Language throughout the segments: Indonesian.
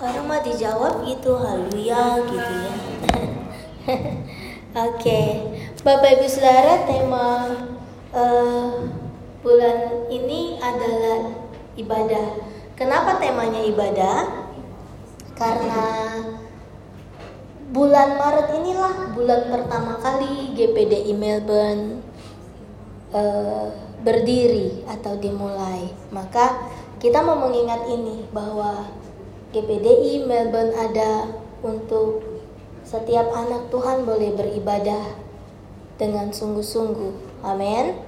Orang mah dijawab gitu haleluya gitu ya. Oke, Bapak Ibu Saudara, tema uh, bulan ini adalah ibadah. Kenapa temanya ibadah? Karena bulan Maret inilah bulan pertama kali GPDI Melbourne uh, berdiri atau dimulai. Maka kita mau mengingat ini bahwa GPDI Melbourne ada untuk setiap anak Tuhan boleh beribadah dengan sungguh-sungguh. Amin.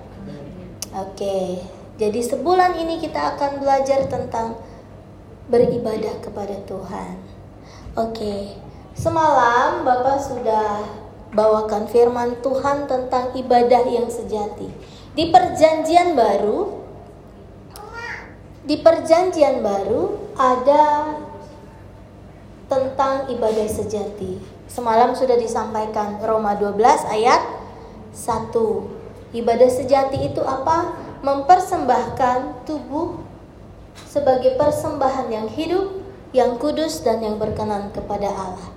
Oke. Jadi sebulan ini kita akan belajar tentang beribadah kepada Tuhan. Oke. Semalam Bapak sudah bawakan firman Tuhan tentang ibadah yang sejati. Di perjanjian baru di perjanjian baru ada tentang ibadah sejati. Semalam sudah disampaikan Roma 12 ayat 1. Ibadah sejati itu apa? Mempersembahkan tubuh sebagai persembahan yang hidup, yang kudus dan yang berkenan kepada Allah.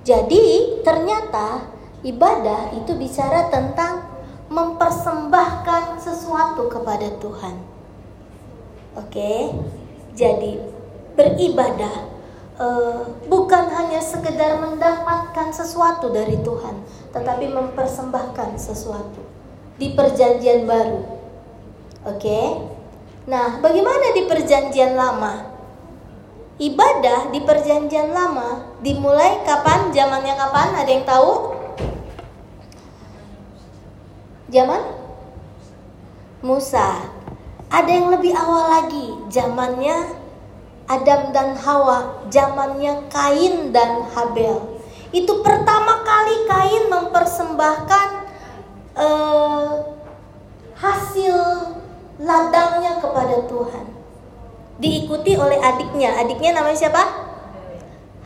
Jadi, ternyata ibadah itu bicara tentang mempersembahkan sesuatu kepada Tuhan. Oke. Jadi, beribadah uh, bukan hanya sekedar mendapatkan sesuatu dari Tuhan, tetapi mempersembahkan sesuatu di perjanjian baru. Oke. Nah, bagaimana di perjanjian lama? Ibadah di perjanjian lama dimulai kapan? Zamannya kapan? Ada yang tahu? Zaman Musa. Ada yang lebih awal lagi, zamannya Adam dan Hawa, zamannya Kain dan Habel. Itu pertama kali Kain mempersembahkan uh, hasil ladangnya kepada Tuhan. Diikuti oleh adiknya. Adiknya namanya siapa?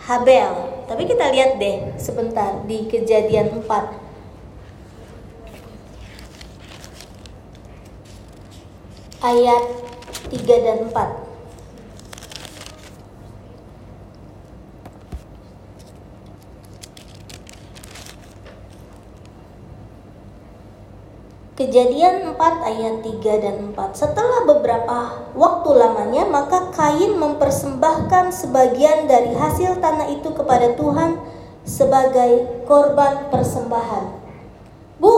Habel. Tapi kita lihat deh sebentar di Kejadian 4 ayat 3 dan 4. Kejadian 4 ayat 3 dan 4 Setelah beberapa waktu lamanya Maka Kain mempersembahkan sebagian dari hasil tanah itu kepada Tuhan Sebagai korban persembahan. Bu,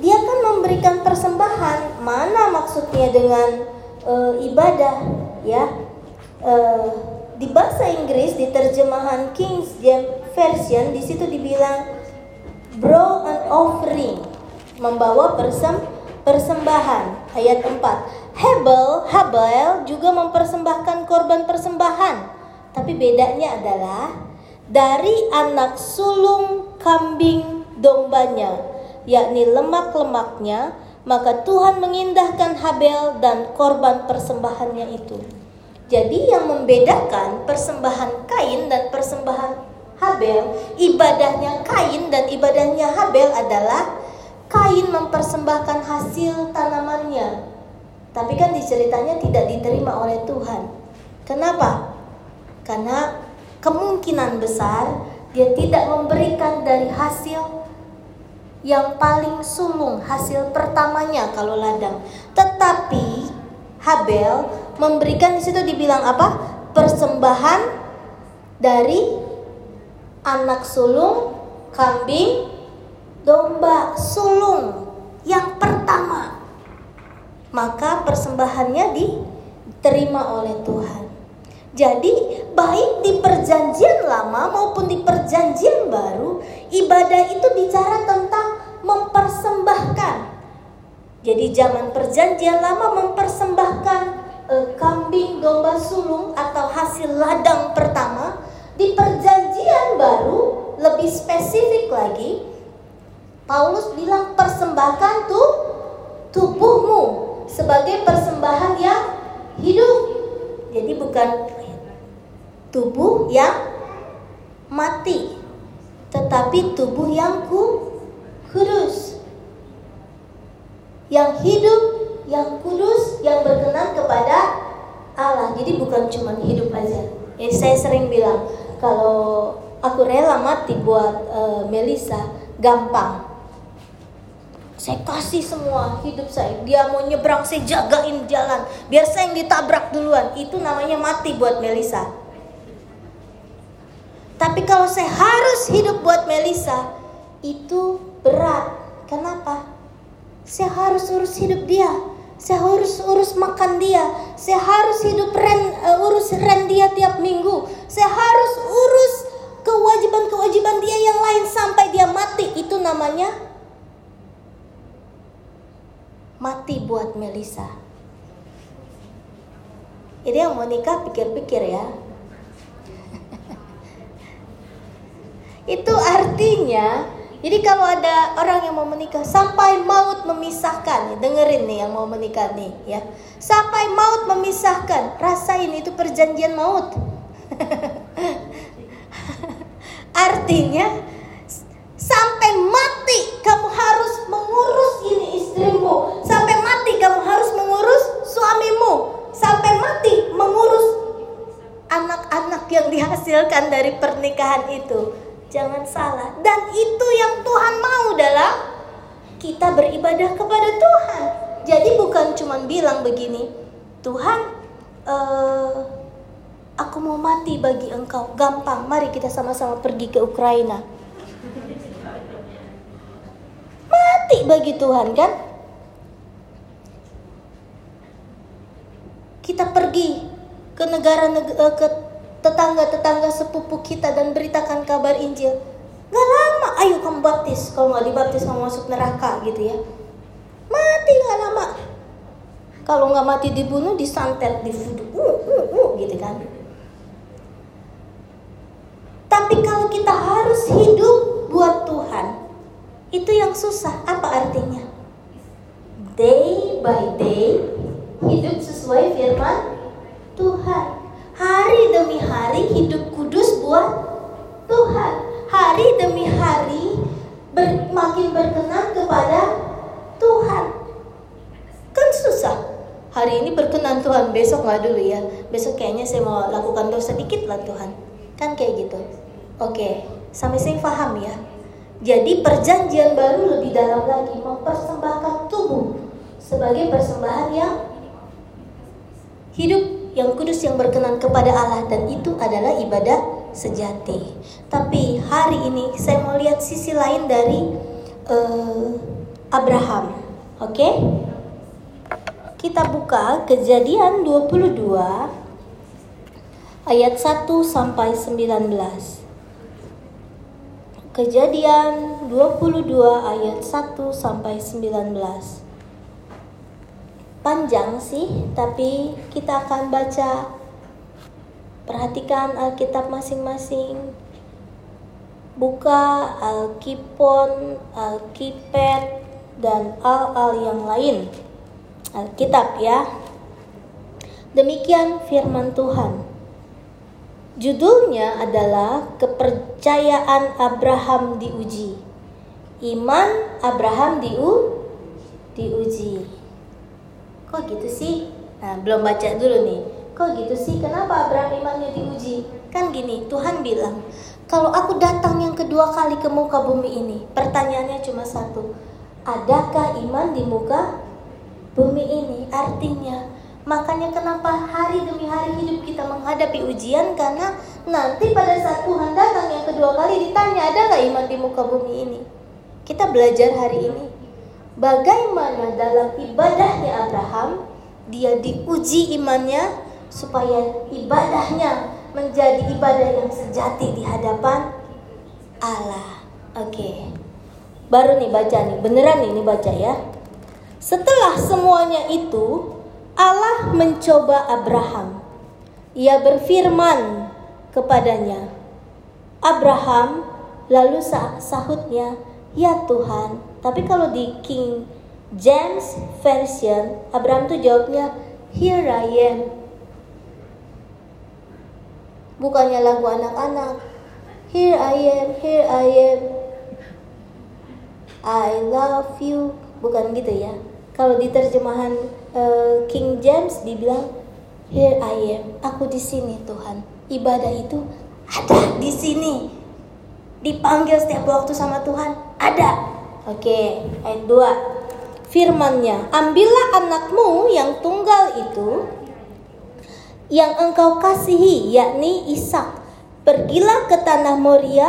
dia kan memberikan persembahan. Mana maksudnya dengan e, ibadah ya? E, Di bahasa Inggris di terjemahan King James Version di situ dibilang Bro an offering membawa persem persembahan. Ayat 4. Hebel, Habel juga mempersembahkan korban persembahan. Tapi bedanya adalah dari anak sulung kambing dombanya, yakni lemak-lemaknya, maka Tuhan mengindahkan Habel dan korban persembahannya itu. Jadi yang membedakan persembahan Kain dan persembahan Habel, ibadahnya Kain dan ibadahnya Habel adalah Kain mempersembahkan hasil tanamannya. Tapi kan diceritanya tidak diterima oleh Tuhan. Kenapa? Karena kemungkinan besar dia tidak memberikan dari hasil yang paling sulung, hasil pertamanya kalau ladang. Tetapi Habel memberikan di situ dibilang apa? Persembahan dari anak sulung kambing domba sulung yang pertama, maka persembahannya diterima oleh Tuhan. Jadi, baik di perjanjian lama maupun di perjanjian baru, ibadah itu bicara tentang mempersembahkan. Jadi, zaman perjanjian lama mempersembahkan eh, kambing, domba sulung atau hasil ladang pertama. Di perjanjian baru, lebih spesifik lagi, Paulus bilang persembahkan tuh tubuhmu sebagai persembahan yang hidup. Jadi bukan tubuh yang mati, tetapi tubuh yang ku, kudus. Yang hidup, yang kudus, yang berkenan kepada Allah. Jadi bukan cuma hidup aja. Ya, saya sering bilang kalau aku rela mati buat uh, Melisa, gampang. Saya kasih semua hidup saya. Dia mau nyebrang, saya jagain jalan. Biar saya yang ditabrak duluan. Itu namanya mati buat Melisa. Tapi kalau saya harus hidup buat Melisa, itu berat. Kenapa? Saya harus urus hidup dia. Saya harus urus makan dia. Saya harus hidup ren, uh, urus ren dia tiap minggu. Saya harus urus kewajiban-kewajiban dia yang lain sampai dia mati. Itu namanya mati buat Melisa. Jadi yang mau nikah pikir-pikir ya. Itu artinya jadi kalau ada orang yang mau menikah sampai maut memisahkan, dengerin nih yang mau menikah nih ya. Sampai maut memisahkan, rasain itu perjanjian maut. Artinya sampai mati kamu harus mengurus ini istrimu. Sampai mati kamu harus mengurus suamimu. Sampai mati mengurus anak-anak yang dihasilkan dari pernikahan itu Jangan salah. Dan itu yang Tuhan mau dalam kita beribadah kepada Tuhan. Jadi bukan cuma bilang begini, Tuhan, uh, aku mau mati bagi Engkau. Gampang, mari kita sama-sama pergi ke Ukraina. Mati bagi Tuhan kan? Kita pergi ke negara-negara eh, ke tetangga-tetangga sepupu kita dan beritakan kabar Injil. Gak lama, ayo kamu baptis. Kalau nggak dibaptis kamu masuk neraka gitu ya. Mati gak lama. Kalau nggak mati dibunuh, disantet, difudu, uh, uh, uh, gitu kan. Tapi kalau kita harus hidup buat Tuhan, itu yang susah. Apa artinya? Day by day, hidup sesuai firman Tuhan hari demi hari hidup kudus buat Tuhan. Hari demi hari ber, makin berkenan kepada Tuhan. Kan susah. Hari ini berkenan Tuhan, besok nggak dulu ya. Besok kayaknya saya mau lakukan dosa sedikit lah Tuhan. Kan kayak gitu. Oke, sampai saya paham ya. Jadi perjanjian baru lebih dalam lagi mempersembahkan tubuh sebagai persembahan yang hidup yang kudus yang berkenan kepada Allah dan itu adalah ibadah sejati. Tapi hari ini saya mau lihat sisi lain dari uh, Abraham. Oke? Okay? Kita buka Kejadian 22 ayat 1 sampai 19. Kejadian 22 ayat 1 sampai 19 panjang sih, tapi kita akan baca. Perhatikan Alkitab masing-masing. Buka Alkipon, Alkipet, dan al-al yang lain. Alkitab ya. Demikian firman Tuhan. Judulnya adalah kepercayaan Abraham diuji. Iman Abraham diu diuji. Kok gitu sih? Nah, belum baca dulu nih. Kok gitu sih? Kenapa Abraham imannya diuji? Kan gini, Tuhan bilang, kalau aku datang yang kedua kali ke muka bumi ini, pertanyaannya cuma satu. Adakah iman di muka bumi ini? Artinya, makanya kenapa hari demi hari hidup kita menghadapi ujian karena nanti pada saat Tuhan datang yang kedua kali ditanya ada nggak iman di muka bumi ini? Kita belajar hari ini bagaimana dalam ibadahnya Abraham dia diuji imannya supaya ibadahnya menjadi ibadah yang sejati di hadapan Allah. Oke. Okay. Baru nih baca nih, beneran ini baca ya. Setelah semuanya itu, Allah mencoba Abraham. Ia berfirman kepadanya, "Abraham," lalu sahutnya, "Ya Tuhan." Tapi kalau di King James Version, Abraham tuh jawabnya, Here I am. Bukannya lagu anak-anak. Here I am, here I am. I love you. Bukan gitu ya. Kalau di terjemahan uh, King James dibilang, Here I am, aku di sini Tuhan. Ibadah itu ada di sini. Dipanggil setiap waktu sama Tuhan, ada. Oke, ayat 2. Firmannya, ambillah anakmu yang tunggal itu yang engkau kasihi, yakni Ishak. Pergilah ke tanah Moria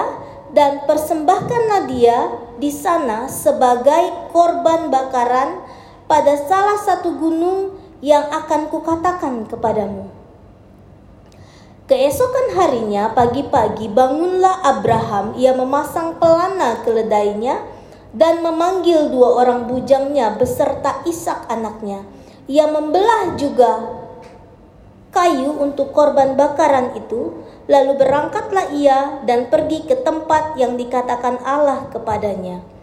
dan persembahkanlah dia di sana sebagai korban bakaran pada salah satu gunung yang akan kukatakan kepadamu. Keesokan harinya pagi-pagi bangunlah Abraham, ia memasang pelana keledainya dan memanggil dua orang bujangnya beserta Ishak anaknya. Ia membelah juga kayu untuk korban bakaran itu, lalu berangkatlah ia dan pergi ke tempat yang dikatakan Allah kepadanya.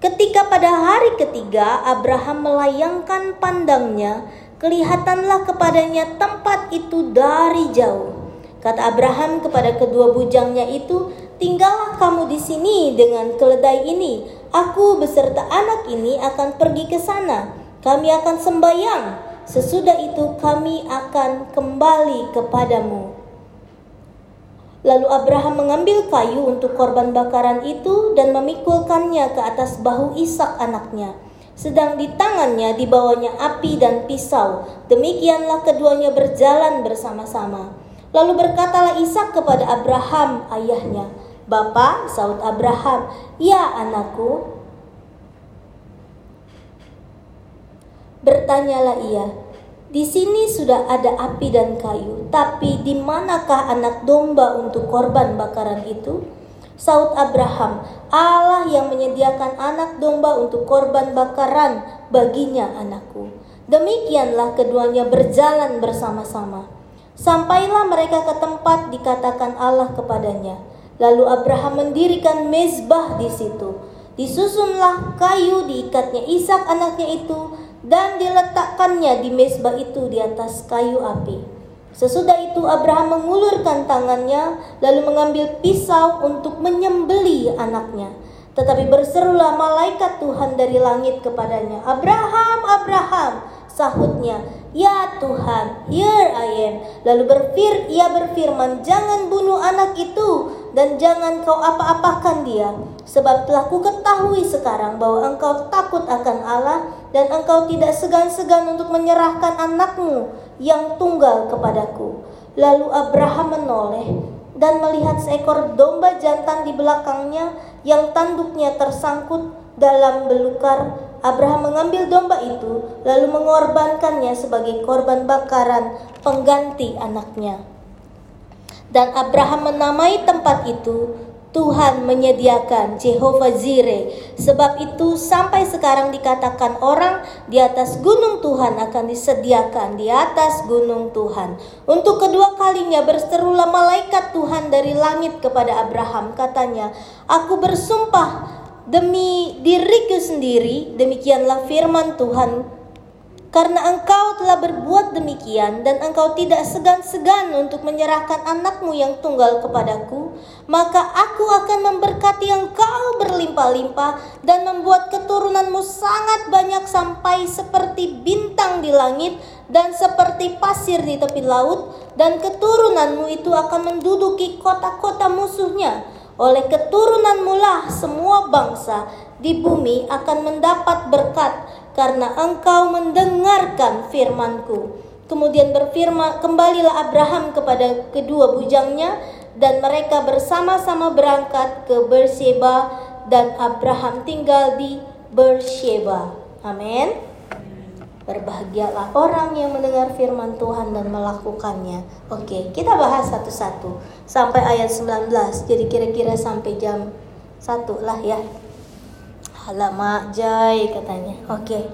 Ketika pada hari ketiga Abraham melayangkan pandangnya kelihatanlah kepadanya tempat itu dari jauh. Kata Abraham kepada kedua bujangnya itu, "Tinggallah kamu di sini dengan keledai ini. Aku beserta anak ini akan pergi ke sana. Kami akan sembahyang. Sesudah itu kami akan kembali kepadamu." Lalu Abraham mengambil kayu untuk korban bakaran itu dan memikulkannya ke atas bahu Ishak anaknya sedang di tangannya dibawanya api dan pisau. Demikianlah keduanya berjalan bersama-sama. Lalu berkatalah Ishak kepada Abraham ayahnya, "Bapa," saud Abraham, "Ya anakku." Bertanyalah ia, "Di sini sudah ada api dan kayu, tapi di manakah anak domba untuk korban bakaran itu?" Saud Abraham, Allah yang menyediakan anak domba untuk korban bakaran baginya anakku. Demikianlah keduanya berjalan bersama-sama. Sampailah mereka ke tempat dikatakan Allah kepadanya. Lalu Abraham mendirikan mezbah di situ. Disusunlah kayu diikatnya Ishak anaknya itu dan diletakkannya di mezbah itu di atas kayu api. Sesudah itu Abraham mengulurkan tangannya lalu mengambil pisau untuk menyembeli anaknya. Tetapi berserulah malaikat Tuhan dari langit kepadanya, "Abraham, Abraham!" Sahutnya, "Ya Tuhan, here I am." Lalu berfir ia berfirman, "Jangan bunuh anak itu dan jangan kau apa-apakan dia, sebab telah ku ketahui sekarang bahwa engkau takut akan Allah dan engkau tidak segan-segan untuk menyerahkan anakmu yang tunggal kepadaku. Lalu Abraham menoleh dan melihat seekor domba jantan di belakangnya yang tanduknya tersangkut dalam belukar. Abraham mengambil domba itu lalu mengorbankannya sebagai korban bakaran pengganti anaknya. Dan Abraham menamai tempat itu Tuhan menyediakan Jehovah Zire. Sebab itu sampai sekarang dikatakan orang di atas gunung Tuhan akan disediakan di atas gunung Tuhan. Untuk kedua kalinya berserulah malaikat Tuhan dari langit kepada Abraham katanya, "Aku bersumpah demi diriku sendiri, demikianlah firman Tuhan karena engkau telah berbuat demikian dan engkau tidak segan-segan untuk menyerahkan anakmu yang tunggal kepadaku, maka aku akan memberkati engkau berlimpah-limpah dan membuat keturunanmu sangat banyak sampai seperti bintang di langit dan seperti pasir di tepi laut dan keturunanmu itu akan menduduki kota-kota musuhnya. Oleh keturunanmu lah semua bangsa di bumi akan mendapat berkat karena engkau mendengarkan firmanku. Kemudian berfirman, kembalilah Abraham kepada kedua bujangnya dan mereka bersama-sama berangkat ke Beersheba dan Abraham tinggal di Beersheba. Amin. Berbahagialah orang yang mendengar firman Tuhan dan melakukannya. Oke, kita bahas satu-satu sampai ayat 19. Jadi kira-kira sampai jam 1 lah ya. Alamak Jai katanya. Oke.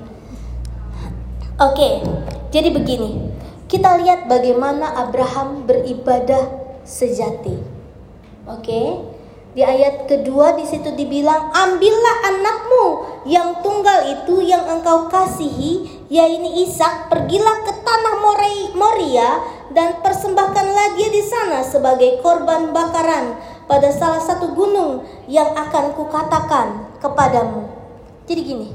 Oke. Jadi begini. Kita lihat bagaimana Abraham beribadah sejati. Oke. Di ayat kedua di situ dibilang, "Ambillah anakmu yang tunggal itu yang engkau kasihi, yaitu Ishak, pergilah ke tanah Moria dan persembahkanlah dia di sana sebagai korban bakaran pada salah satu gunung yang akan kukatakan kepadamu. Jadi gini,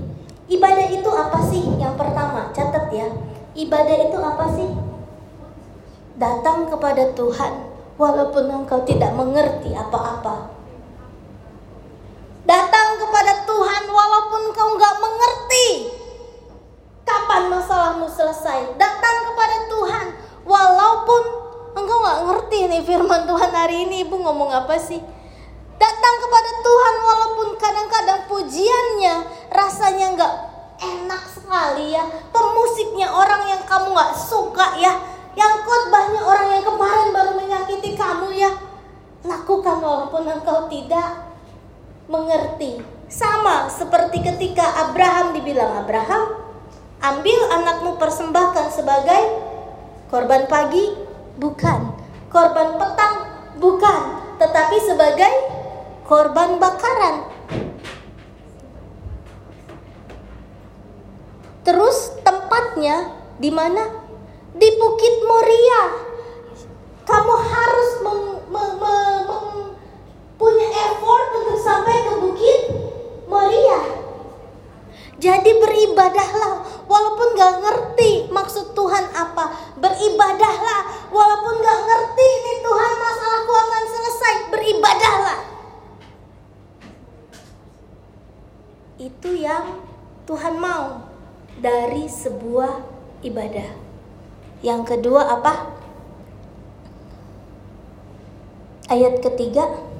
ibadah itu apa sih? Yang pertama, catat ya. Ibadah itu apa sih? Datang kepada Tuhan walaupun engkau tidak mengerti apa-apa. Datang kepada Tuhan walaupun engkau nggak mengerti kapan masalahmu selesai. Datang kepada Tuhan walaupun engkau nggak ngerti nih firman Tuhan hari ini ibu ngomong apa sih. Datang kepada Tuhan walaupun kadang-kadang pujiannya rasanya nggak enak sekali ya. Pemusiknya orang yang kamu nggak suka ya yang khotbahnya orang yang kemarin baru menyakiti kamu ya. Lakukan walaupun engkau tidak mengerti. Sama seperti ketika Abraham dibilang Abraham, ambil anakmu persembahkan sebagai korban pagi, bukan. Korban petang, bukan. Tetapi sebagai korban bakaran. Terus tempatnya di mana? di Bukit Moria. Kamu harus meng, meng, meng, punya effort untuk sampai ke Bukit Moria. Jadi beribadahlah walaupun gak ngerti maksud Tuhan apa. Beribadahlah walaupun gak ngerti ini Tuhan masalahku akan selesai. Beribadahlah. Itu yang Tuhan mau dari sebuah ibadah. Yang kedua apa? Ayat ketiga.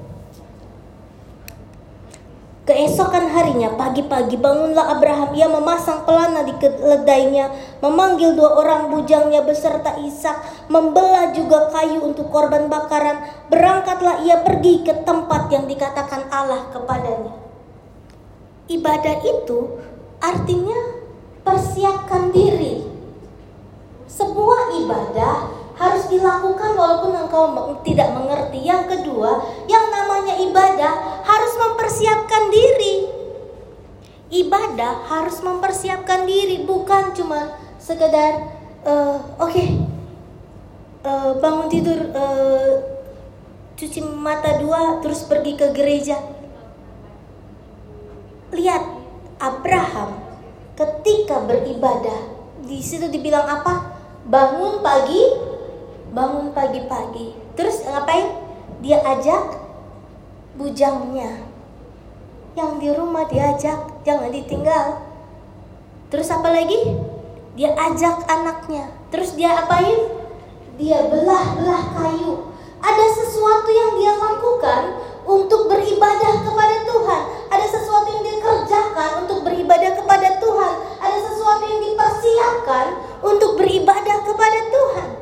Keesokan harinya, pagi-pagi bangunlah Abraham. Ia memasang pelana di keledainya, memanggil dua orang bujangnya beserta Ishak, membelah juga kayu untuk korban bakaran. Berangkatlah ia pergi ke tempat yang dikatakan Allah kepadanya. Ibadah itu artinya persiapkan diri sebuah ibadah harus dilakukan walaupun engkau tidak mengerti. Yang kedua, yang namanya ibadah harus mempersiapkan diri. Ibadah harus mempersiapkan diri, bukan cuma sekedar uh, oke okay, uh, eh, bangun tidur uh, cuci mata dua terus pergi ke gereja. Lihat Abraham ketika beribadah di situ dibilang apa? bangun pagi bangun pagi-pagi. Terus ngapain? Dia ajak bujangnya. Yang di rumah diajak jangan ditinggal. Terus apa lagi? Dia ajak anaknya. Terus dia apain? Dia belah-belah kayu. Ada sesuatu yang dia lakukan untuk beribadah kepada Tuhan. Ada sesuatu yang dia kerjakan untuk beribadah kepada Tuhan. Ada sesuatu yang dipersiapkan untuk beribadah kepada Tuhan.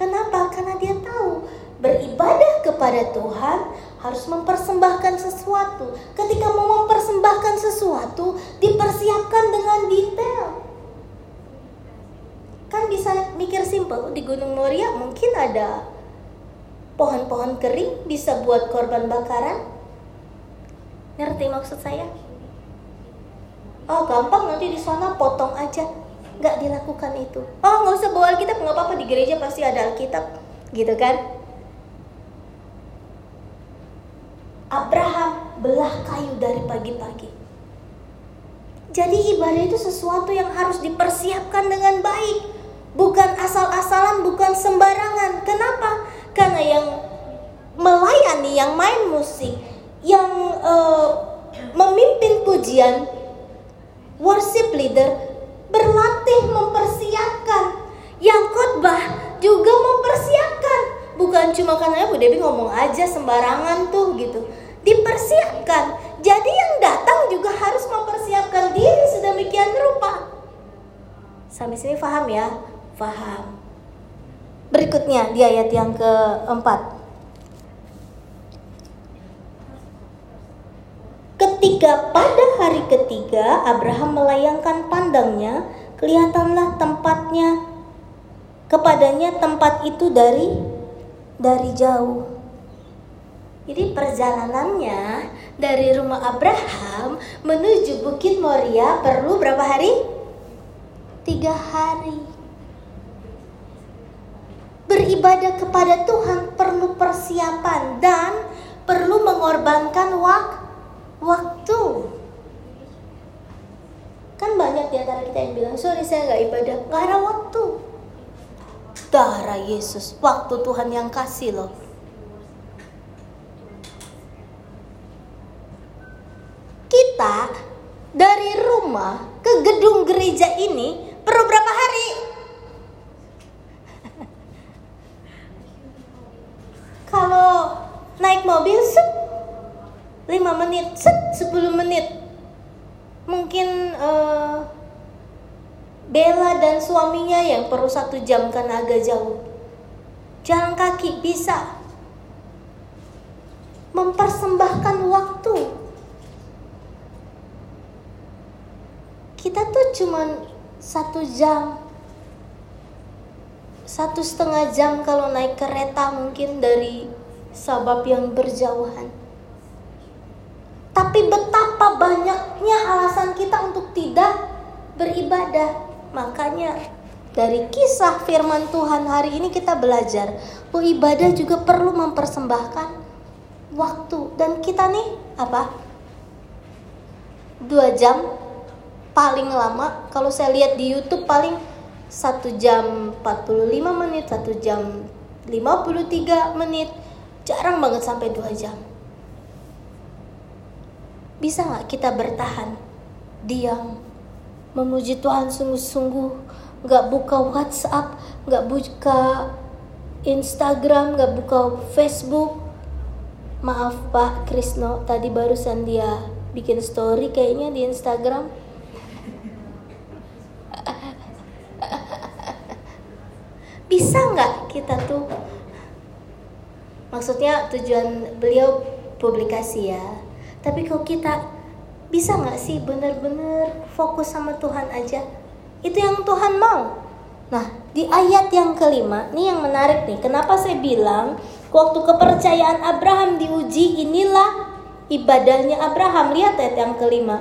Kenapa? Karena dia tahu beribadah kepada Tuhan harus mempersembahkan sesuatu. Ketika mau mempersembahkan sesuatu, dipersiapkan dengan detail. Kan bisa mikir simpel di Gunung Moria mungkin ada pohon-pohon kering bisa buat korban bakaran. Ngerti maksud saya? Oh gampang nanti di sana potong aja nggak dilakukan itu. Oh nggak usah bawa Alkitab. Nggak apa-apa di gereja pasti ada Alkitab. Gitu kan? Abraham belah kayu dari pagi-pagi. Jadi ibadah itu sesuatu yang harus dipersiapkan dengan baik. Bukan asal-asalan bukan sembarangan. Kenapa? Karena yang melayani yang main musik yang uh, memimpin pujian worship leader berlatih mempersiapkan. Yang khotbah juga mempersiapkan. Bukan cuma karena Bu Dewi ngomong aja sembarangan tuh gitu. Dipersiapkan. Jadi yang datang juga harus mempersiapkan diri sedemikian rupa. Sampai sini paham ya? Paham. Berikutnya di ayat yang keempat. Ketika pada ketiga Abraham melayangkan pandangnya, kelihatanlah tempatnya kepadanya tempat itu dari dari jauh. Jadi perjalanannya dari rumah Abraham menuju Bukit Moria perlu berapa hari? Tiga hari. Beribadah kepada Tuhan perlu persiapan dan perlu mengorbankan waktu waktu. Kan banyak di antara kita yang bilang, sorry saya nggak ibadah, nggak waktu. darah Yesus, waktu Tuhan yang kasih loh. Kita dari rumah ke gedung gereja ini perlu berapa hari? Kalau naik mobil set 5 menit, set 10 menit. Mungkin uh, Bella dan suaminya yang perlu satu jam karena agak jauh. Jalan kaki bisa mempersembahkan waktu. Kita tuh cuman satu jam, satu setengah jam kalau naik kereta mungkin dari sabab yang berjauhan. Tapi betapa banyaknya alasan kita untuk tidak beribadah. Makanya dari kisah firman Tuhan hari ini kita belajar bahwa ibadah juga perlu mempersembahkan waktu. Dan kita nih apa? Dua jam paling lama. Kalau saya lihat di YouTube paling satu jam 45 menit satu jam 53 menit. Jarang banget sampai dua jam bisa nggak kita bertahan? Diam. Memuji Tuhan sungguh-sungguh. Nggak buka WhatsApp nggak buka Instagram nggak buka Facebook. Maaf Pak Krisno tadi barusan dia bikin story kayaknya di Instagram. Bisa nggak kita tuh? Maksudnya tujuan beliau publikasi ya tapi kalau kita bisa nggak sih bener-bener fokus sama Tuhan aja? Itu yang Tuhan mau. Nah di ayat yang kelima nih yang menarik nih. Kenapa saya bilang waktu kepercayaan Abraham diuji inilah ibadahnya Abraham. Lihat ayat yang kelima.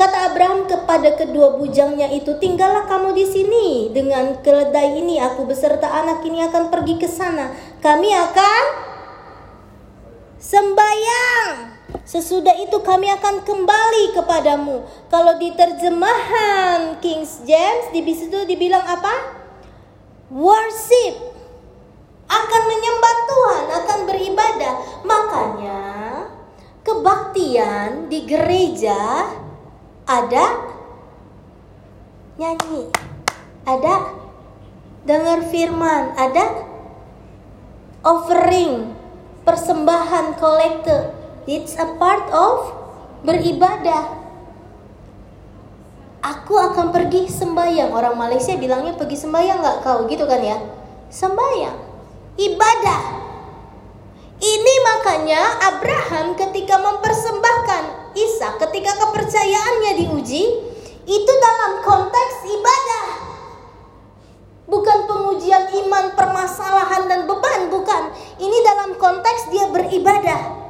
Kata Abraham kepada kedua bujangnya itu, "Tinggallah kamu di sini. Dengan keledai ini aku beserta anak ini akan pergi ke sana. Kami akan sembayang Sesudah itu kami akan kembali kepadamu. Kalau di terjemahan King James di situ dibilang apa? Worship. Akan menyembah Tuhan, akan beribadah. Makanya kebaktian di gereja ada nyanyi, ada dengar firman, ada offering, persembahan kolektor It's a part of beribadah. Aku akan pergi sembahyang. Orang Malaysia bilangnya pergi sembahyang nggak kau gitu kan ya? Sembahyang, ibadah. Ini makanya Abraham ketika mempersembahkan Isa ketika kepercayaannya diuji itu dalam konteks ibadah. Bukan pengujian iman, permasalahan dan beban, bukan. Ini dalam konteks dia beribadah.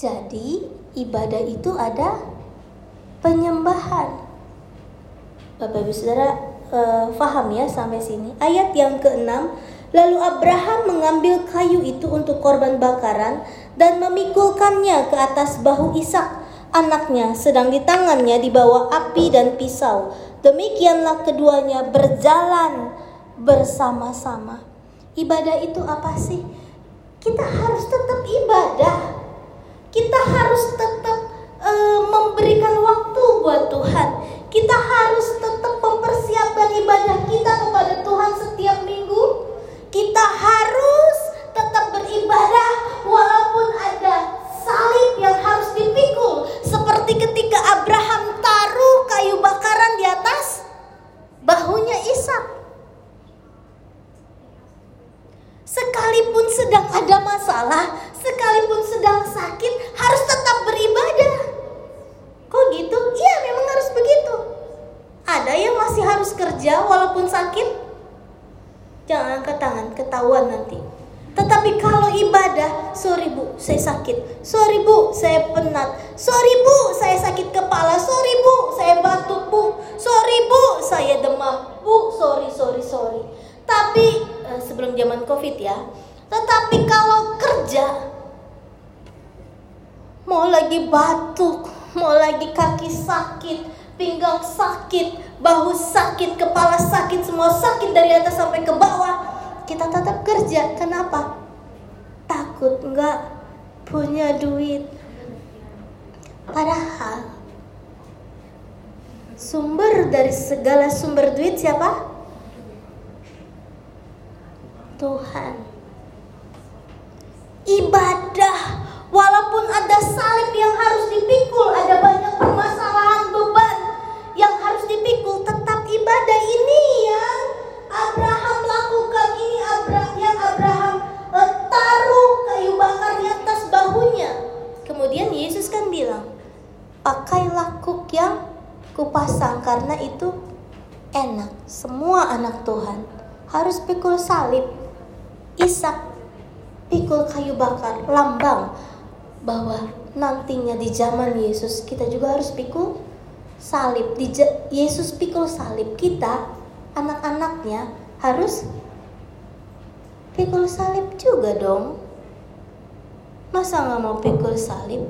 Jadi ibadah itu ada penyembahan. Bapak Ibu Saudara uh, faham ya sampai sini. Ayat yang keenam, lalu Abraham mengambil kayu itu untuk korban bakaran dan memikulkannya ke atas bahu Ishak anaknya, sedang di tangannya dibawa api dan pisau. Demikianlah keduanya berjalan bersama-sama. Ibadah itu apa sih? Kita harus tetap ibadah kita harus tetap uh, memberikan waktu buat Tuhan. Kita harus harus pikul salib Ishak pikul kayu bakar lambang bahwa nantinya di zaman Yesus kita juga harus pikul salib. Di Yesus pikul salib kita anak-anaknya harus pikul salib juga dong. Masa nggak mau pikul salib?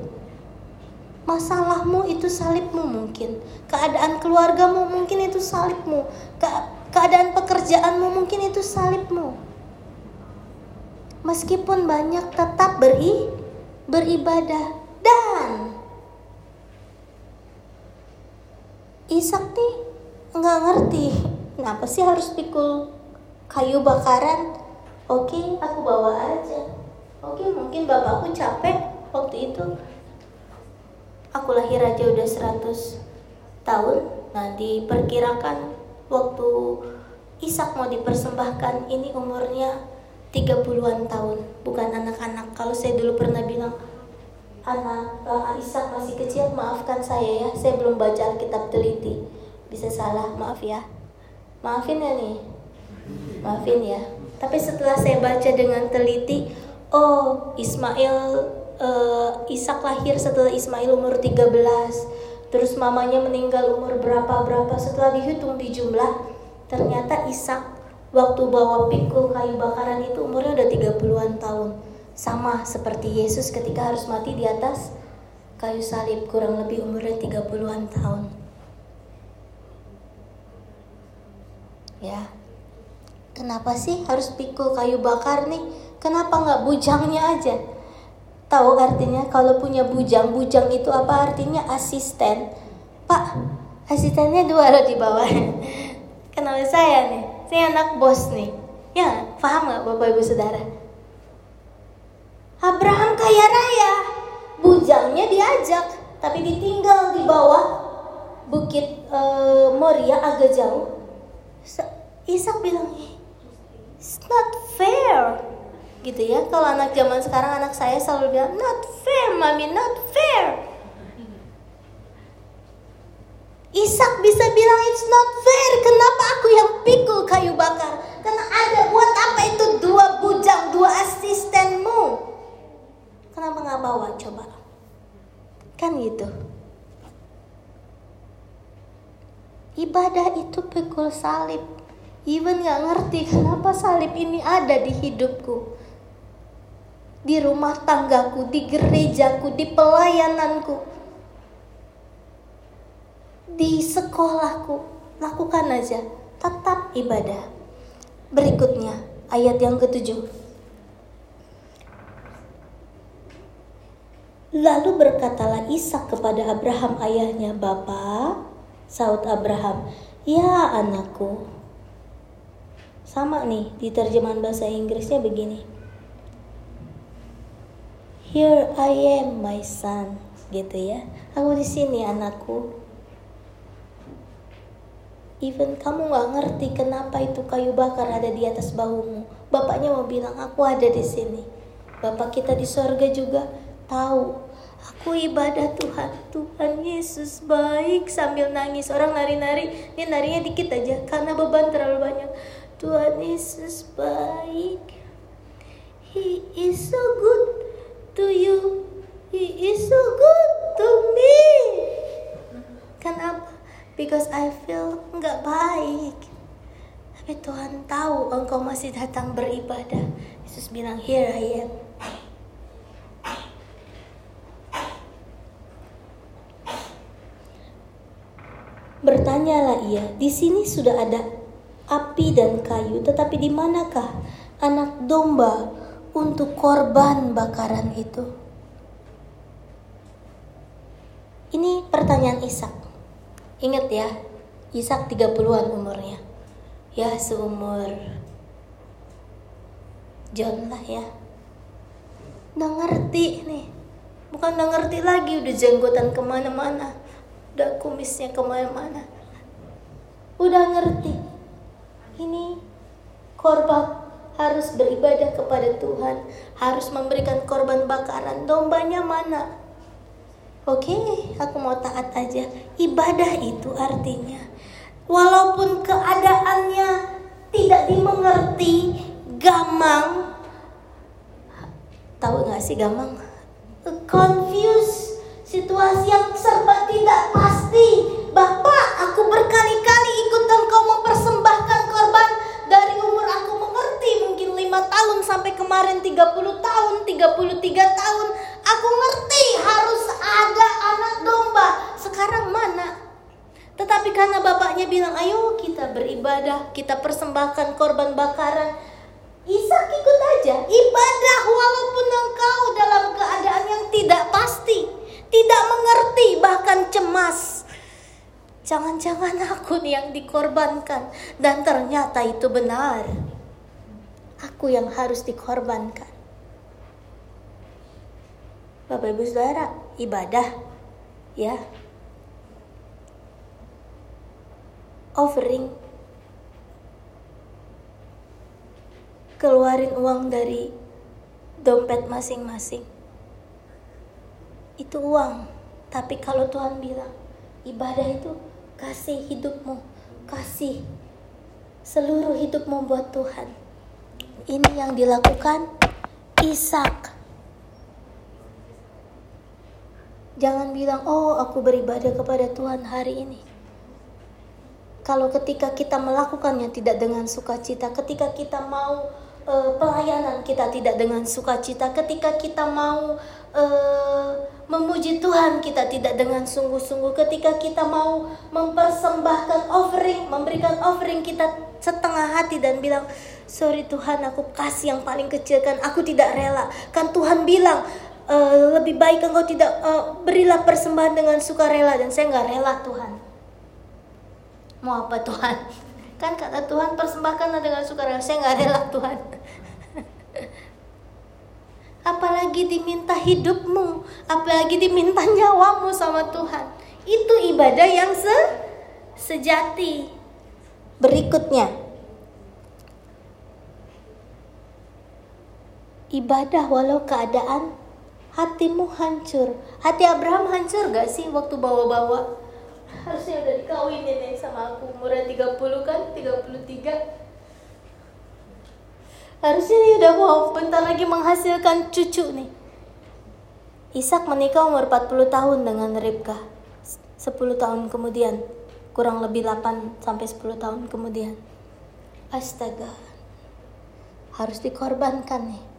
Masalahmu itu salibmu mungkin. Keadaan keluargamu mungkin itu salibmu keadaan pekerjaanmu mungkin itu salibmu. Meskipun banyak tetap beri beribadah dan Ishak nih nggak ngerti kenapa sih harus pikul kayu bakaran? Oke aku bawa aja. Oke mungkin bapakku capek waktu itu. Aku lahir aja udah 100 tahun nah diperkirakan waktu Ishak mau dipersembahkan ini umurnya 30-an tahun, bukan anak-anak. Kalau saya dulu pernah bilang anak uh, Ishak masih kecil, maafkan saya ya, saya belum baca Alkitab teliti. Bisa salah, maaf ya. Maafin ya nih. Maafin ya. Tapi setelah saya baca dengan teliti, oh Ismail uh, Ishak lahir setelah Ismail umur 13. Terus mamanya meninggal umur berapa-berapa setelah dihitung di jumlah ternyata Ishak waktu bawa pikul kayu bakaran itu umurnya udah 30-an tahun. Sama seperti Yesus ketika harus mati di atas kayu salib kurang lebih umurnya 30-an tahun. Ya. Kenapa sih harus pikul kayu bakar nih? Kenapa nggak bujangnya aja? Tahu artinya kalau punya bujang, bujang itu apa artinya asisten. Pak, asistennya dua loh di bawah. Kenal saya nih saya anak bos nih. Ya, paham gak Bapak Ibu Saudara? Abraham kaya raya, bujangnya diajak, tapi ditinggal di bawah bukit e, Moria agak jauh. Ishak bilang, it's not fair. Gitu ya, kalau anak zaman sekarang anak saya selalu bilang, not fair, mami, not fair. Ishak bisa bilang it's not fair. Kenapa aku yang pikul kayu bakar? Karena ada buat apa itu dua bujang, dua asistenmu? Kenapa nggak bawa coba? Kan gitu. Ibadah itu pikul salib. Even nggak ngerti kenapa salib ini ada di hidupku. Di rumah tanggaku, di gerejaku, di pelayananku di sekolahku lakukan aja tetap ibadah berikutnya ayat yang ketujuh Lalu berkatalah Ishak kepada Abraham ayahnya, "Bapa," saut Abraham, "Ya anakku." Sama nih di terjemahan bahasa Inggrisnya begini. Here I am my son, gitu ya. Aku di sini anakku. Even kamu gak ngerti kenapa itu kayu bakar ada di atas bahumu. Bapaknya mau bilang, aku ada di sini. Bapak kita di sorga juga tahu. Aku ibadah Tuhan. Tuhan Yesus baik sambil nangis. Orang nari-nari, dia narinya dikit aja karena beban terlalu banyak. Tuhan Yesus baik. He is so good to you. He is so good to me. Kenapa? because I feel nggak baik. Tapi Tuhan tahu engkau masih datang beribadah. Yesus bilang, here I am. Bertanyalah ia, di sini sudah ada api dan kayu, tetapi di manakah anak domba untuk korban bakaran itu? Ini pertanyaan Ishak. Ingat ya, Ishak 30-an umurnya. Ya, seumur John lah ya. Udah ngerti nih. Bukan udah ngerti lagi, udah jenggotan ke mana-mana. Udah kumisnya ke mana-mana. Udah ngerti. Ini korban harus beribadah kepada Tuhan, harus memberikan korban bakaran. Dombanya mana? Oke, aku mau taat aja. Ibadah itu artinya walaupun keadaannya tidak dimengerti, gamang. Tahu nggak sih gamang? Confuse, situasi yang serba tidak pasti. Bapak, aku berkali-kali tahun sampai kemarin 30 tahun, 33 tahun Aku ngerti harus ada anak domba. Sekarang mana? Tetapi karena bapaknya bilang, ayo kita beribadah, kita persembahkan korban bakaran. Ishak ikut aja, ibadah walaupun engkau dalam keadaan yang tidak pasti, tidak mengerti, bahkan cemas. Jangan-jangan aku yang dikorbankan dan ternyata itu benar. Aku yang harus dikorbankan. Bapak Ibu Saudara, ibadah ya. Offering keluarin uang dari dompet masing-masing. Itu uang. Tapi kalau Tuhan bilang, ibadah itu kasih hidupmu, kasih seluruh hidupmu buat Tuhan. Ini yang dilakukan Ishak Jangan bilang, "Oh, aku beribadah kepada Tuhan hari ini." Kalau ketika kita melakukannya tidak dengan sukacita, ketika kita mau uh, pelayanan kita tidak dengan sukacita, ketika kita mau uh, memuji Tuhan kita tidak dengan sungguh-sungguh, ketika kita mau mempersembahkan offering, memberikan offering kita setengah hati dan bilang, "Sorry Tuhan, aku kasih yang paling kecil kan, aku tidak rela." Kan Tuhan bilang, uh, lebih baik engkau tidak uh, berilah persembahan dengan sukarela dan saya nggak rela Tuhan. Mau apa Tuhan? Kan kata Tuhan persembahkanlah dengan sukarela. Saya nggak rela Tuhan. apalagi diminta hidupmu, apalagi diminta nyawamu sama Tuhan. Itu ibadah yang se sejati. Berikutnya, ibadah walau keadaan hatimu hancur. Hati Abraham hancur gak sih waktu bawa-bawa? Harusnya udah dikawinin nih sama aku umurnya 30 kan, 33. Harusnya dia udah mau bentar lagi menghasilkan cucu nih. Ishak menikah umur 40 tahun dengan Ribka. 10 tahun kemudian, kurang lebih 8 sampai 10 tahun kemudian. Astaga. Harus dikorbankan nih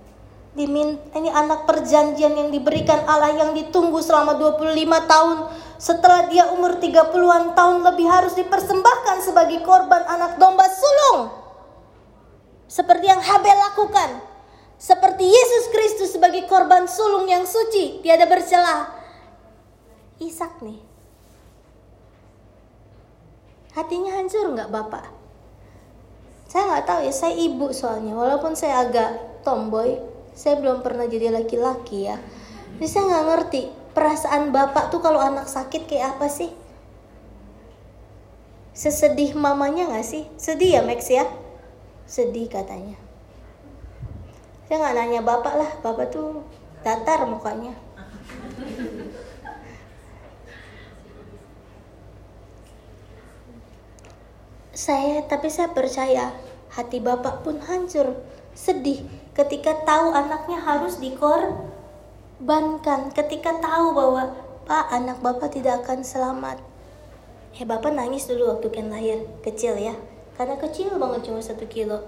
dimin ini anak perjanjian yang diberikan Allah yang ditunggu selama 25 tahun. Setelah dia umur 30-an tahun lebih harus dipersembahkan sebagai korban anak domba sulung. Seperti yang Habel lakukan. Seperti Yesus Kristus sebagai korban sulung yang suci tiada bercelah. Ishak nih. Hatinya hancur nggak bapak? Saya nggak tahu ya saya ibu soalnya walaupun saya agak tomboy saya belum pernah jadi laki-laki ya. Jadi saya nggak ngerti perasaan bapak tuh kalau anak sakit kayak apa sih? Sesedih mamanya nggak sih? Sedih ya Max ya? Sedih katanya. Saya nggak nanya bapak lah bapak tuh datar mukanya. Saya tapi saya percaya hati bapak pun hancur sedih ketika tahu anaknya harus dikorbankan, ketika tahu bahwa Pak anak Bapak tidak akan selamat. Ya Bapak nangis dulu waktu Ken lahir, kecil ya. Karena kecil banget cuma satu kilo.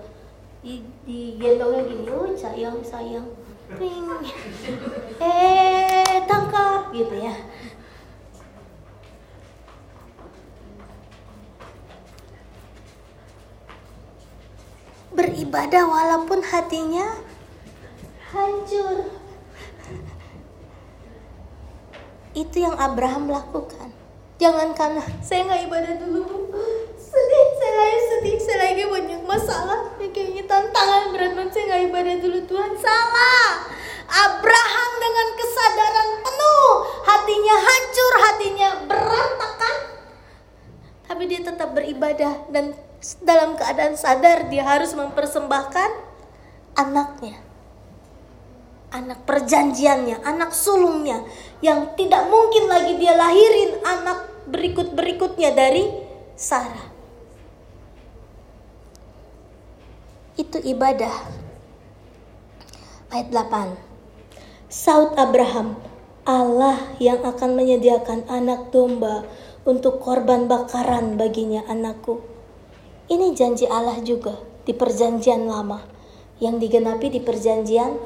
Di, di gendongnya gini, oh sayang sayang. Ping. Eh tangkap gitu ya. Beribadah walaupun hatinya hancur. Itu yang Abraham lakukan. Jangan karena saya nggak ibadah dulu. Sedih, saya lagi sedih, saya lagi banyak masalah. Ya, kayaknya tantangan berat banget saya nggak ibadah dulu Tuhan. Salah. Abraham dengan kesadaran penuh, hatinya hancur, hatinya berantakan. Tapi dia tetap beribadah dan dalam keadaan sadar dia harus mempersembahkan anaknya anak perjanjiannya, anak sulungnya yang tidak mungkin lagi dia lahirin anak berikut-berikutnya dari Sarah. Itu ibadah. Ayat 8. Saud Abraham, Allah yang akan menyediakan anak domba untuk korban bakaran baginya anakku. Ini janji Allah juga di perjanjian lama yang digenapi di perjanjian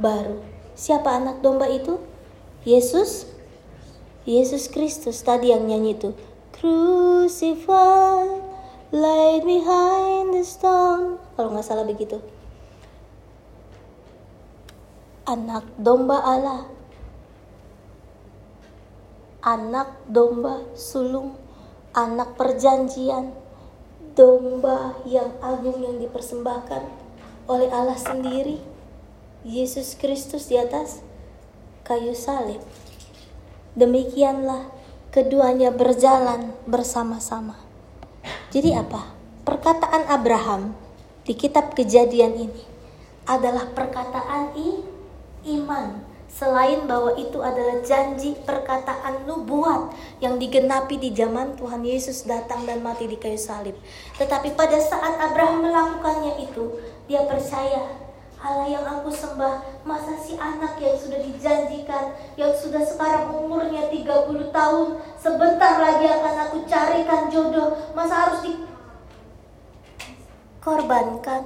baru. Siapa anak domba itu? Yesus. Yesus Kristus tadi yang nyanyi itu. Crucified, laid behind the stone. Kalau nggak salah begitu. Anak domba Allah. Anak domba sulung. Anak perjanjian. Domba yang agung yang dipersembahkan oleh Allah sendiri Yesus Kristus di atas kayu salib. Demikianlah keduanya berjalan bersama-sama. Jadi apa? Perkataan Abraham di kitab Kejadian ini adalah perkataan iman. Selain bahwa itu adalah janji perkataan nubuat yang digenapi di zaman Tuhan Yesus datang dan mati di kayu salib. Tetapi pada saat Abraham melakukannya itu, dia percaya Allah yang aku sembah, masa si anak yang sudah dijanjikan, yang sudah sekarang umurnya 30 tahun, sebentar lagi akan aku carikan jodoh, masa harus dikorbankan?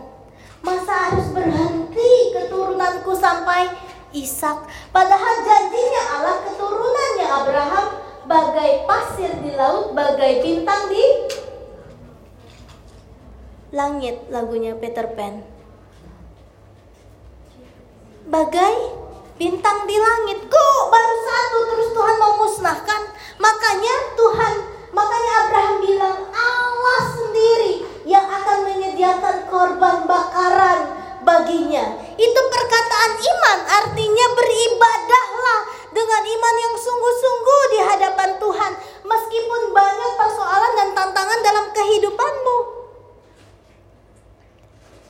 Masa harus berhenti keturunanku sampai Ishak? Padahal janjinya Allah keturunannya Abraham bagai pasir di laut, bagai bintang di langit lagunya Peter Pan bagai bintang di langit. Kok baru satu terus Tuhan mau musnahkan? Makanya Tuhan, makanya Abraham bilang Allah sendiri yang akan menyediakan korban bakaran baginya. Itu perkataan iman, artinya beribadahlah dengan iman yang sungguh-sungguh di hadapan Tuhan. Meskipun banyak persoalan dan tantangan dalam kehidupanmu.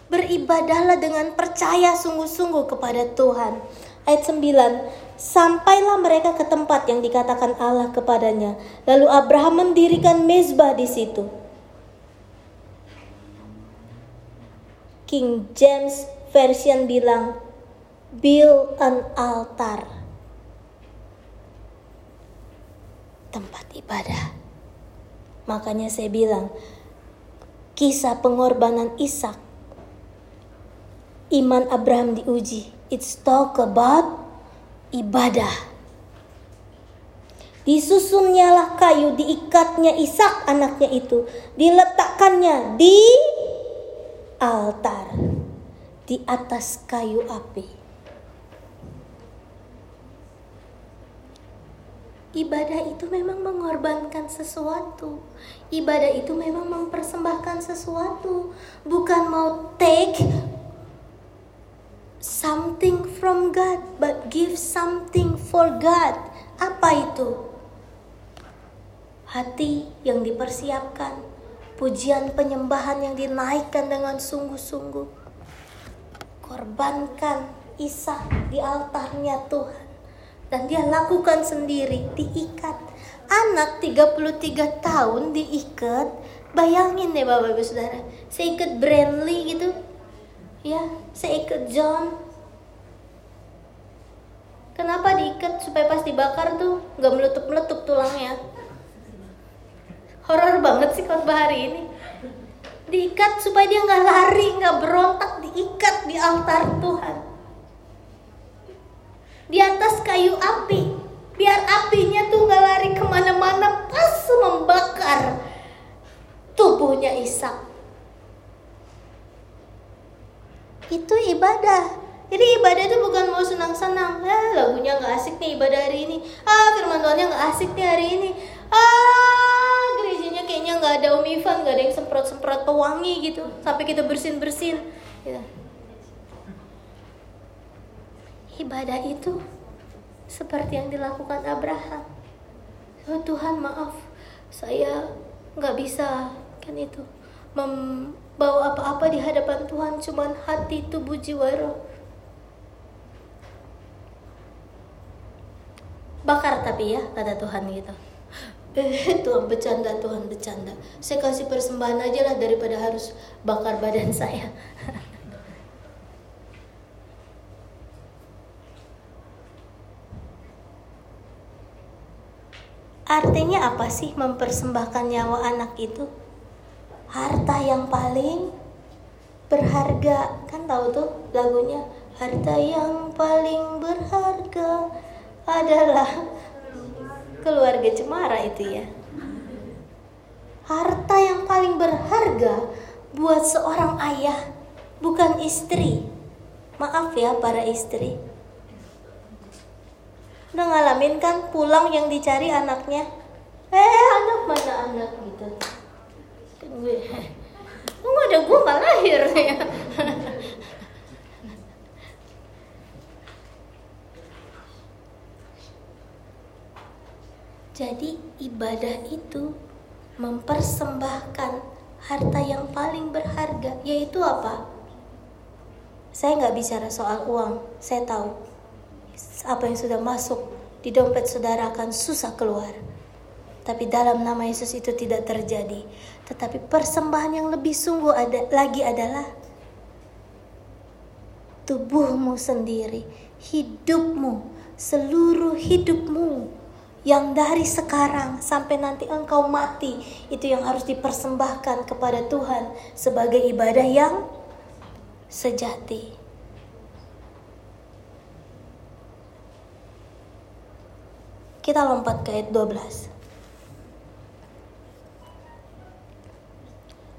Beribadahlah dengan percaya sungguh-sungguh kepada Tuhan. Ayat 9. Sampailah mereka ke tempat yang dikatakan Allah kepadanya. Lalu Abraham mendirikan mezbah di situ. King James Version bilang, build an altar. Tempat ibadah. Makanya saya bilang, kisah pengorbanan Ishak iman Abraham diuji. It's talk about ibadah. Disusunnyalah kayu, diikatnya Ishak anaknya itu, diletakkannya di altar di atas kayu api. Ibadah itu memang mengorbankan sesuatu. Ibadah itu memang mempersembahkan sesuatu, bukan mau take something from God, but give something for God. Apa itu? Hati yang dipersiapkan, pujian penyembahan yang dinaikkan dengan sungguh-sungguh. Korbankan Isa di altarnya Tuhan. Dan dia lakukan sendiri, diikat. Anak 33 tahun diikat. Bayangin deh Bapak Ibu Saudara. Saya ikat Brandly gitu, ya saya ikut John kenapa diikat supaya pas dibakar tuh nggak meletup meletup tulangnya horor banget sih khotbah hari ini diikat supaya dia nggak lari nggak berontak diikat di altar Tuhan di atas kayu api biar apinya tuh nggak lari ke mana-mana pas membakar tubuhnya Ishak Itu ibadah. Jadi ibadah itu bukan mau senang-senang. Ah, lagunya nggak asik nih ibadah hari ini. Ah, firman Tuhannya nggak asik nih hari ini. Ah, gerejanya kayaknya nggak ada Om Ivan, nggak ada yang semprot-semprot pewangi gitu. Sampai kita bersin-bersin. Gitu. Ibadah itu seperti yang dilakukan Abraham. Oh Tuhan maaf, saya nggak bisa kan itu membawa apa-apa di hadapan Tuhan, cuman hati, tubuh, jiwa, roh. bakar tapi ya kata Tuhan gitu Tuhan bercanda Tuhan bercanda saya kasih persembahan aja lah daripada harus bakar badan saya Artinya apa sih mempersembahkan nyawa anak itu? Harta yang paling berharga. Kan tahu tuh lagunya? Harta yang paling berharga adalah keluarga cemara itu ya. Harta yang paling berharga buat seorang ayah bukan istri. Maaf ya para istri. Udah ngalamin kan pulang yang dicari anaknya? Eh anak mana anak gitu. Gue, oh, ada gue nggak lahir ya. Jadi ibadah itu mempersembahkan harta yang paling berharga yaitu apa? Saya nggak bicara soal uang, saya tahu apa yang sudah masuk di dompet saudara akan susah keluar. Tapi dalam nama Yesus itu tidak terjadi. Tetapi persembahan yang lebih sungguh ada lagi adalah tubuhmu sendiri, hidupmu, seluruh hidupmu yang dari sekarang sampai nanti engkau mati itu yang harus dipersembahkan kepada Tuhan sebagai ibadah yang sejati. Kita lompat ke ayat 12.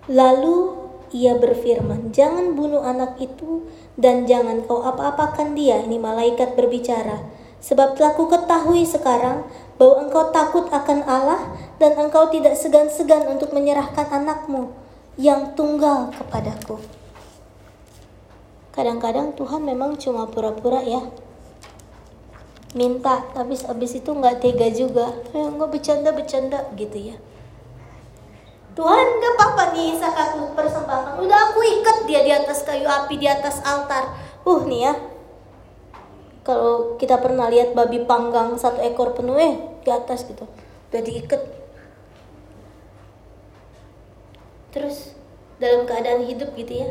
Lalu ia berfirman, "Jangan bunuh anak itu dan jangan kau apa-apakan dia." Ini malaikat berbicara. Sebab telah ku ketahui sekarang bahwa engkau takut akan Allah dan engkau tidak segan-segan untuk menyerahkan anakmu yang tunggal kepadaku. Kadang-kadang Tuhan memang cuma pura-pura ya. Minta, tapi habis itu nggak tega juga. Ya, nggak bercanda-bercanda gitu ya. Tuhan gak apa-apa nih Ishak aku persembahkan. Udah aku ikat dia di atas kayu api, di atas altar. Uh nih ya, kalau kita pernah lihat babi panggang satu ekor penuh eh di atas gitu. Udah diikat. Terus dalam keadaan hidup gitu ya.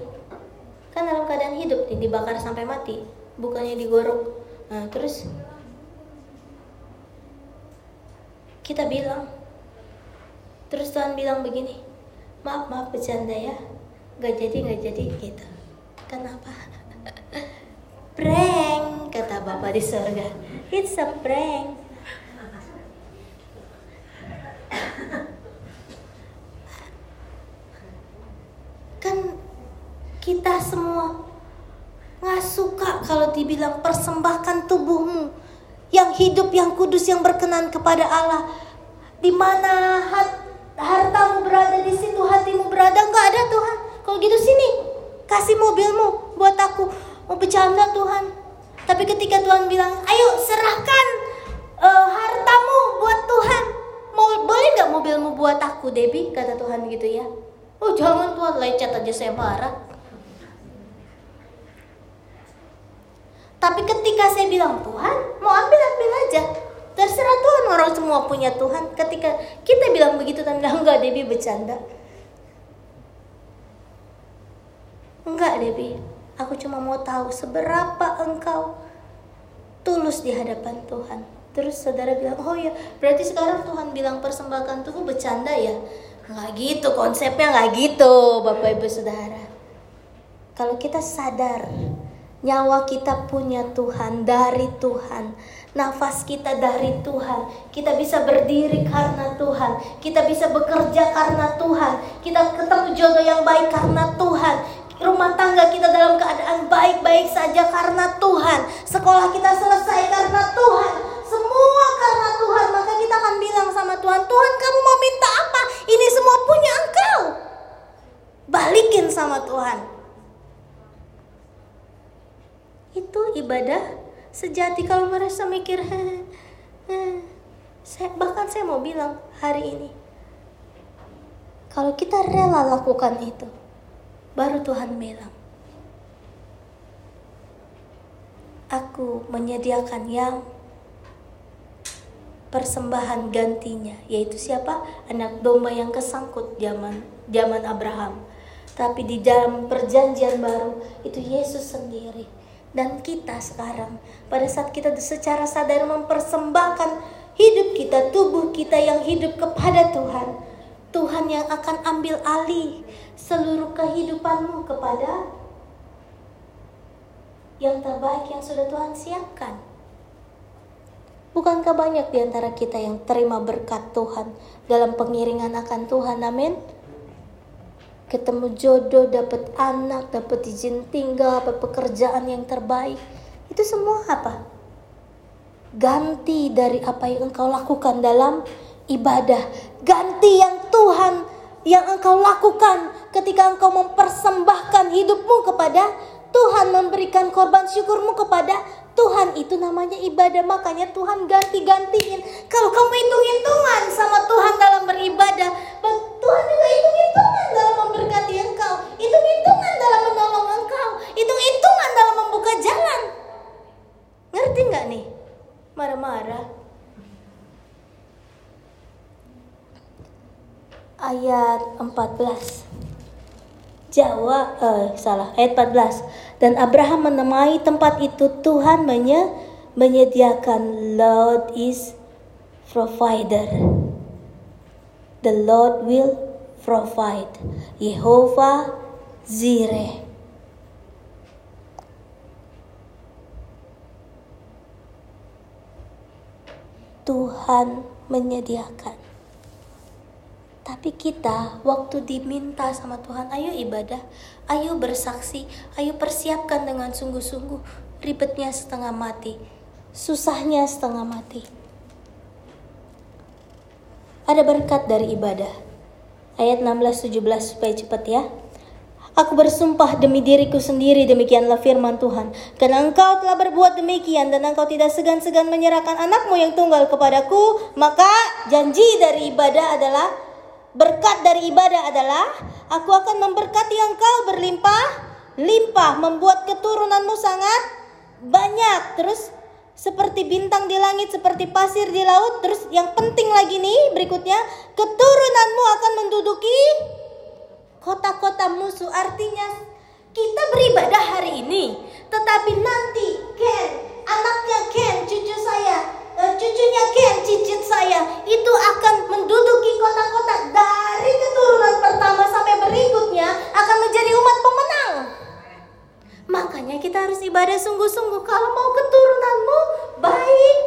Kan dalam keadaan hidup nih dibakar sampai mati bukannya digorok. Nah terus kita bilang terus Tuhan bilang begini maaf maaf bercanda ya. Nggak jadi nggak jadi gitu. Kenapa? Prank kata bapak di surga. It's a prank. Kan kita semua nggak suka kalau dibilang persembahkan tubuhmu yang hidup yang kudus yang berkenan kepada Allah. Di mana hat, hartamu berada di situ hatimu berada nggak ada Tuhan. Kalau gitu sini kasih mobilmu buat aku. Mau bercanda Tuhan. Tapi ketika Tuhan bilang, ayo serahkan uh, hartamu buat Tuhan. Mau boleh nggak mobilmu buat aku, Debbie? Kata Tuhan gitu ya. Oh jangan Tuhan, lecet aja saya marah. Tapi ketika saya bilang Tuhan, mau ambil ambil aja. Terserah Tuhan orang semua punya Tuhan. Ketika kita bilang begitu bilang enggak Debbie bercanda. Enggak Debbie, Aku cuma mau tahu seberapa engkau tulus di hadapan Tuhan. Terus saudara bilang, oh ya berarti sekarang Tuhan bilang persembahkan tubuh bercanda ya? Nggak gitu, konsepnya nggak gitu Bapak Ibu Saudara. Kalau kita sadar nyawa kita punya Tuhan, dari Tuhan. Nafas kita dari Tuhan. Kita bisa berdiri karena Tuhan. Kita bisa bekerja karena Tuhan. Kita ketemu jodoh yang baik karena Tuhan rumah tangga kita dalam keadaan baik-baik saja karena Tuhan. Sekolah kita selesai karena Tuhan. Semua karena Tuhan. Maka kita akan bilang sama Tuhan, Tuhan kamu mau minta apa? Ini semua punya engkau. Balikin sama Tuhan. Itu ibadah sejati kalau merasa mikir, saya, bahkan saya mau bilang hari ini, kalau kita rela lakukan itu, baru Tuhan bilang, Aku menyediakan yang persembahan gantinya, yaitu siapa? Anak domba yang kesangkut zaman zaman Abraham. Tapi di dalam perjanjian baru itu Yesus sendiri dan kita sekarang pada saat kita secara sadar mempersembahkan hidup kita, tubuh kita yang hidup kepada Tuhan. Tuhan yang akan ambil alih seluruh kehidupanmu kepada yang terbaik yang sudah Tuhan siapkan. Bukankah banyak di antara kita yang terima berkat Tuhan dalam pengiringan akan Tuhan? Amin. Ketemu jodoh, dapat anak, dapat izin tinggal, dapat pekerjaan yang terbaik. Itu semua apa? Ganti dari apa yang engkau lakukan dalam ibadah. Ganti yang Tuhan yang engkau lakukan ketika engkau mempersembahkan hidupmu kepada Tuhan memberikan korban syukurmu kepada Tuhan. Itu namanya ibadah makanya Tuhan ganti-gantiin. Kalau kamu hitung-hitungan sama Tuhan dalam beribadah Tuhan juga hitung-hitungan dalam memberkati engkau. Hitung-hitungan dalam menolong engkau. Hitung-hitungan dalam membuka jalan. Ngerti nggak nih? Marah-marah ayat 14 Jawa eh, salah ayat 14 dan Abraham menamai tempat itu Tuhan menye, menyediakan Lord is provider. The Lord will provide. Yehova Zire Tuhan menyediakan tapi kita waktu diminta sama Tuhan, ayo ibadah, ayo bersaksi, ayo persiapkan dengan sungguh-sungguh. Ribetnya setengah mati, susahnya setengah mati. Ada berkat dari ibadah. Ayat 16-17 supaya cepat ya. Aku bersumpah demi diriku sendiri demikianlah firman Tuhan. Karena engkau telah berbuat demikian dan engkau tidak segan-segan menyerahkan anakmu yang tunggal kepadaku, maka janji dari ibadah adalah Berkat dari ibadah adalah aku akan memberkati engkau berlimpah, limpah membuat keturunanmu sangat banyak. Terus seperti bintang di langit, seperti pasir di laut. Terus yang penting lagi nih berikutnya, keturunanmu akan menduduki kota-kota musuh. Artinya kita beribadah hari ini, tetapi nanti Ken, anaknya Ken, cucu saya cucunya Ken, cicit saya itu akan menduduki kota-kota dari keturunan pertama sampai berikutnya akan menjadi umat pemenang. Makanya kita harus ibadah sungguh-sungguh kalau mau keturunanmu baik.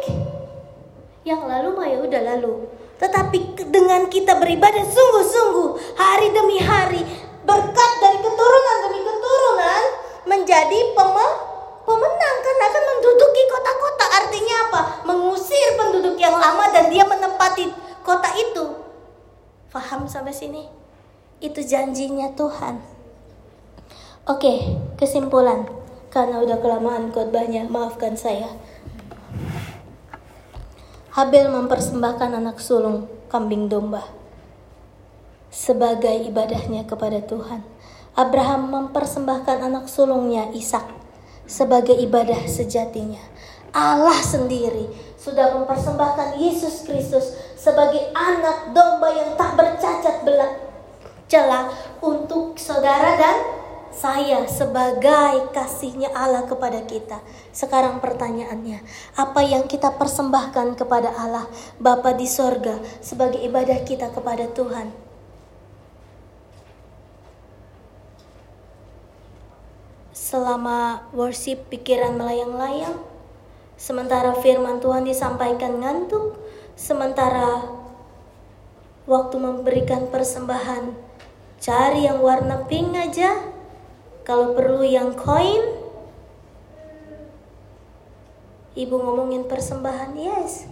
Yang lalu mah ya udah lalu. Tetapi dengan kita beribadah sungguh-sungguh hari demi hari berkat dari keturunan demi keturunan menjadi pemenang pemenang kan akan menduduki kota-kota. Artinya apa? Mengusir penduduk yang lama dan dia menempati kota itu. Faham sampai sini? Itu janjinya Tuhan. Oke, kesimpulan. Karena udah kelamaan khotbahnya, maafkan saya. Habel mempersembahkan anak sulung kambing domba sebagai ibadahnya kepada Tuhan. Abraham mempersembahkan anak sulungnya Ishak sebagai ibadah sejatinya. Allah sendiri sudah mempersembahkan Yesus Kristus sebagai anak domba yang tak bercacat belak celah untuk saudara dan saya sebagai kasihnya Allah kepada kita. Sekarang pertanyaannya, apa yang kita persembahkan kepada Allah Bapa di sorga sebagai ibadah kita kepada Tuhan? Selama worship pikiran melayang-layang, sementara firman Tuhan disampaikan ngantuk, sementara waktu memberikan persembahan cari yang warna pink aja, Kalau perlu yang koin, ibu ngomongin persembahan, yes,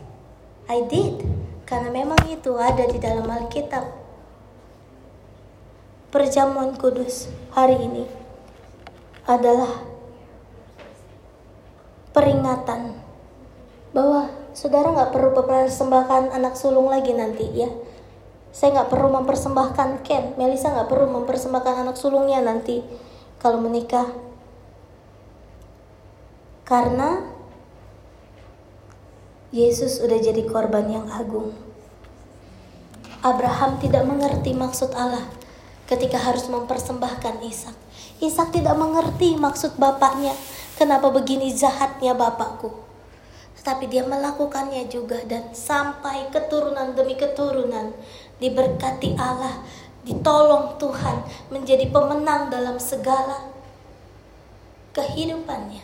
I did. Karena memang itu ada di dalam Alkitab. Perjamuan kudus hari ini adalah peringatan bahwa saudara nggak perlu mempersembahkan anak sulung lagi nanti ya. Saya nggak perlu mempersembahkan Ken, Melisa nggak perlu mempersembahkan anak sulungnya nanti kalau menikah. Karena Yesus udah jadi korban yang agung. Abraham tidak mengerti maksud Allah ketika harus mempersembahkan Ishak. Ishak tidak mengerti maksud bapaknya. Kenapa begini jahatnya bapakku? Tetapi dia melakukannya juga dan sampai keturunan demi keturunan diberkati Allah ditolong Tuhan menjadi pemenang dalam segala kehidupannya.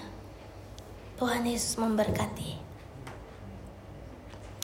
Tuhan Yesus memberkati.